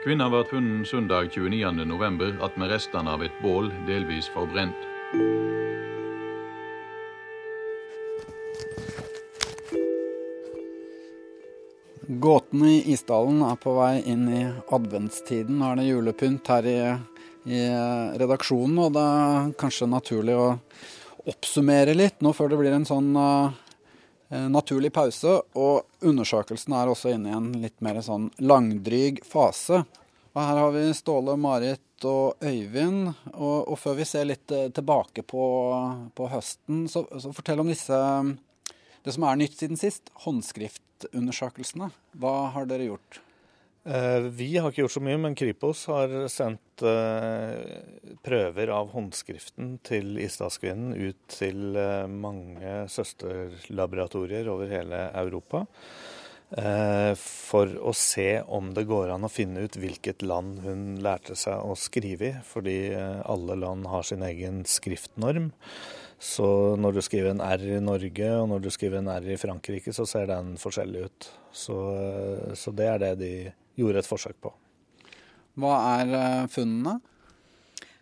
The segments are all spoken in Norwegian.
Kvinna ble funnet søndag 29.11. attmed restene av et bål, delvis forbrent. Gåtene i Isdalen er på vei inn i adventstiden. Nå er det julepynt her i, i redaksjonen, og det er kanskje naturlig å oppsummere litt nå før det blir en sånn uh, naturlig pause. Og undersøkelsen er også inne i en litt mer sånn langdryg fase. Og her har vi Ståle, Marit og Øyvind. Og, og før vi ser litt uh, tilbake på, på høsten, så, så, fortell om disse Det som er nytt siden sist, håndskriftundersøkelsene. Hva har dere gjort? Eh, vi har ikke gjort så mye, men Kripos har sendt eh, prøver av håndskriften til Isdalskvinnen ut til eh, mange søsterlaboratorier over hele Europa. For å se om det går an å finne ut hvilket land hun lærte seg å skrive i. Fordi alle land har sin egen skriftnorm. Så når du skriver en R i Norge og når du skriver en R i Frankrike, så ser den forskjellig ut. Så, så det er det de gjorde et forsøk på. Hva er eh, funnene?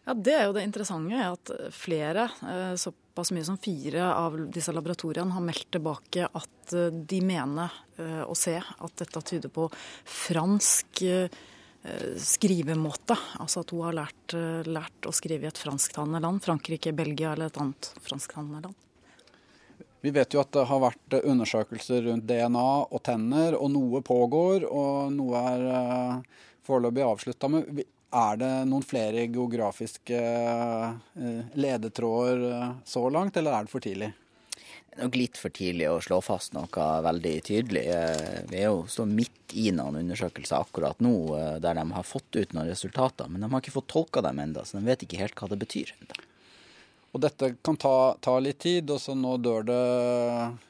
Ja, Det er jo det interessante, at flere, eh, såpass mye som fire av disse laboratoriene, har meldt tilbake at eh, de mener å se at dette tyder på fransk skrivemåte. Altså at hun har lært, lært å skrive i et fransktalende land. Frankrike, Belgia eller et annet fransktalende land. Vi vet jo at det har vært undersøkelser rundt DNA og tenner, og noe pågår, og noe er uh, foreløpig avslutta. Men er det noen flere geografiske uh, ledetråder så langt, eller er det for tidlig? Det er nok litt for tidlig å slå fast noe veldig tydelig. Vi er jo står midt i noen undersøkelser akkurat nå der de har fått ut noen resultater, men de har ikke fått tolka dem ennå, så de vet ikke helt hva det betyr. Enda. Og dette kan ta, ta, litt tid, og så nå dør det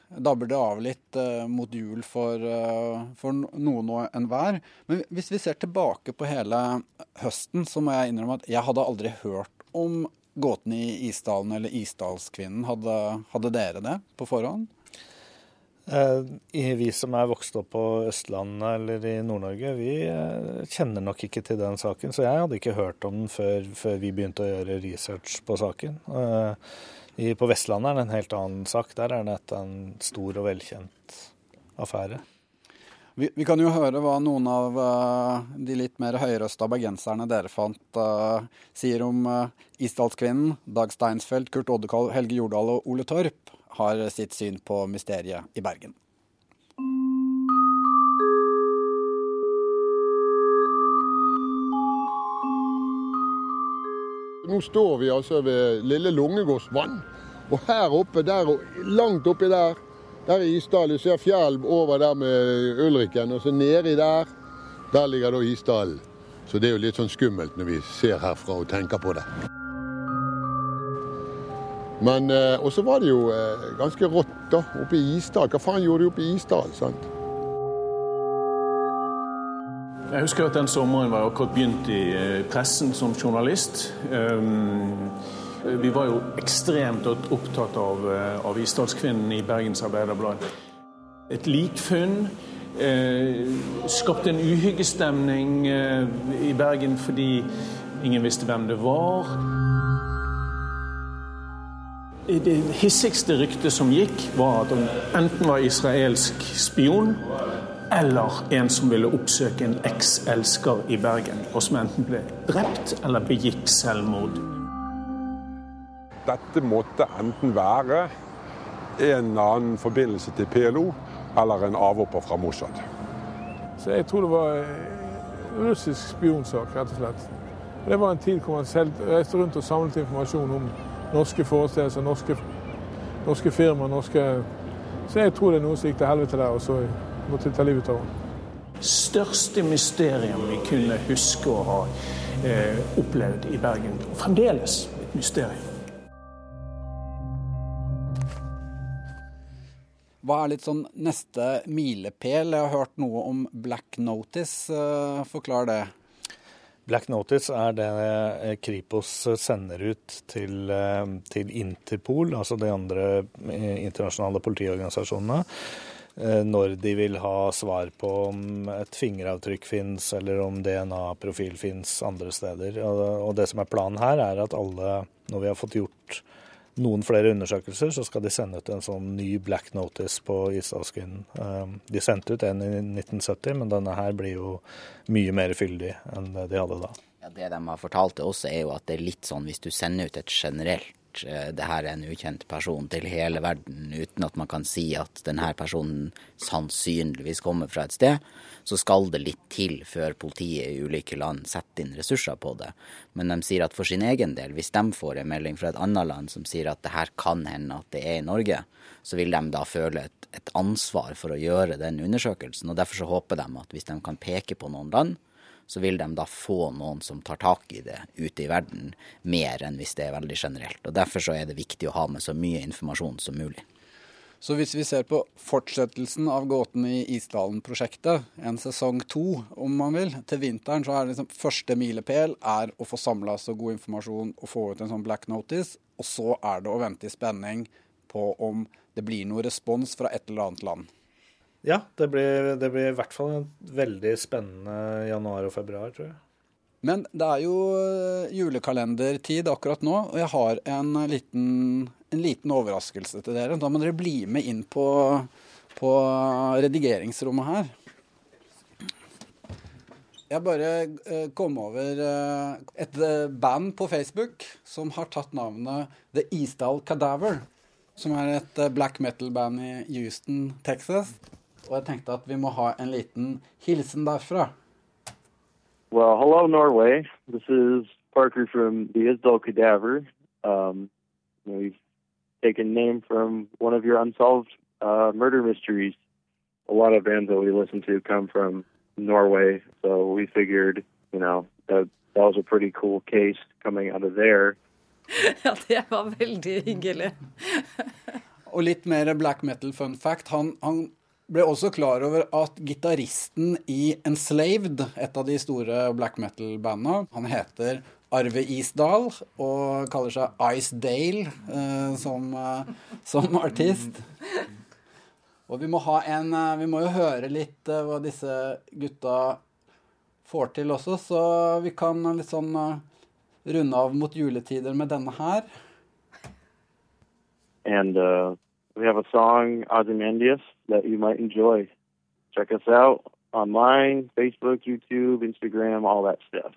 dabber det av litt uh, mot jul for, uh, for noen og enhver. Men hvis vi ser tilbake på hele høsten, så må jeg innrømme at jeg hadde aldri hørt om gåten i Isdalen eller Isdalskvinnen. Hadde, hadde dere det på forhånd? Eh, vi som er vokst opp på Østlandet eller i Nord-Norge, vi eh, kjenner nok ikke til den saken. Så jeg hadde ikke hørt om den før, før vi begynte å gjøre research på saken. Eh, på Vestlandet er det en helt annen sak. Der er det en stor og velkjent affære. Vi, vi, kan jo høre hva noen av uh, de litt mer høyrøsta bergenserne dere fant, uh, sier om uh, Isdalskvinnen, Dag Steinsfeldt, Kurt Oddekall, Helge Jordal og Ole Torp har sitt syn på mysteriet i Bergen. Nå står vi altså ved Lille Lungegårds vann. Og her oppe, der, langt oppi der, der er Isdalen. Du ser fjell over der med Ulriken. Og så nedi der, der ligger da Isdalen. Så det er jo litt sånn skummelt når vi ser herfra og tenker på det. Men eh, også var det jo eh, ganske rått da, oppe i Isdal. Hva faen gjorde de oppe i Isdal? sant? Jeg husker at den sommeren var jeg akkurat begynt i eh, pressen som journalist. Um, vi var jo ekstremt opptatt av, av Isdalskvinnen i Bergens Arbeiderblad. Et likfunn eh, skapte en uhyggestemning eh, i Bergen fordi ingen visste hvem det var det hissigste ryktet som gikk, var at hun enten var israelsk spion eller en som ville oppsøke en ekselsker i Bergen, og som enten ble drept eller begikk selvmord. Dette måtte enten være en annen forbindelse til PLO eller en avhopper fra Mossad. Så jeg tror det var russisk spionsak, rett og slett. Det var en tid hvor man selv reiste rundt og samlet informasjon om norske forestillelser, norske, norske firmaer, norske Så jeg tror det er noe som gikk til helvete der, og så måtte de ta livet av henne. Største mysterium vi kunne huske å ha eh, opplevd i Bergen. Og fremdeles et mysterium. Hva er litt sånn neste milepæl? Jeg har hørt noe om Black Notice. Eh, forklar det. Black Notice er det eh, Kripos sender ut til, eh, til Interpol, altså de andre eh, internasjonale politiorganisasjonene, når de vil ha svar på om et fingeravtrykk fins, eller om DNA-profil fins andre steder. Og det som er planen her, er at alle, når vi har fått gjort noen flere undersøkelser, så skal de sende ut en sånn ny black notice på Isdalskvinnen. Eh, de sendte ut en i 1970, men denne her blir jo mye mer fyldig enn det de hadde da. Ja, Det de har fortalt til oss, er jo at det er litt sånn hvis du sender ut et generelt eh, det her er en ukjent person til hele verden, uten at man kan si at denne personen sannsynligvis kommer fra et sted, så skal det litt til før politiet i ulike land setter inn ressurser på det. Men de sier at for sin egen del, hvis de får en melding fra et annet land som sier at det her kan hende at det er i Norge, så vil de da føle et, et ansvar for å gjøre den undersøkelsen. og Derfor så håper de at hvis de kan peke på noen land, så vil de da få noen som tar tak i det ute i verden, mer enn hvis det er veldig generelt. Og Derfor så er det viktig å ha med så mye informasjon som mulig. Så hvis vi ser på fortsettelsen av Gåten i Isdalen-prosjektet, en sesong to om man vil, til vinteren, så er liksom første milepæl er å få samla så god informasjon og få ut en sånn black notice. Og så er det å vente i spenning på om det blir noe respons fra et eller annet land. Ja, det blir, det blir, i hvert fall en veldig spennende januar og februar, tror jeg. Men det er jo eh, julekalendertid akkurat nå, og jeg har en liten, en liten overraskelse til dere. Da må dere bli med inn på, på redigeringsrommet her. Jeg bare eh, kom over eh, et band på Facebook som har tatt navnet The Eastall Cadaver. Som er et black metal-band i Houston, Texas. Og jeg tenkte at vi må ha en liten hilsen derfra. Well, hello, Norway. This is Parker from the Isdal Cadaver. Um, we've taken name from one of your unsolved uh, murder mysteries. A lot of bands that we listen to come from Norway, so we figured, you know, that that was a pretty cool case coming out of there. ja, det var veldig hyggelig. Og litt mer black metal fun fact. Han, han ble også klar over at gitaristen i Enslaved, et av de store black metal-banda, han heter Arve Isdal og kaller seg Ice Dale eh, som, eh, som, artist. Og vi må, en, eh, vi må jo høre litt eh, hva disse gutta får til også, så vi kan litt sånn eh, runde av mot juletider med denne her. And uh, we have a song, Ozymandias, that you might enjoy. Check us out online, Facebook, YouTube, Instagram, all that stuff.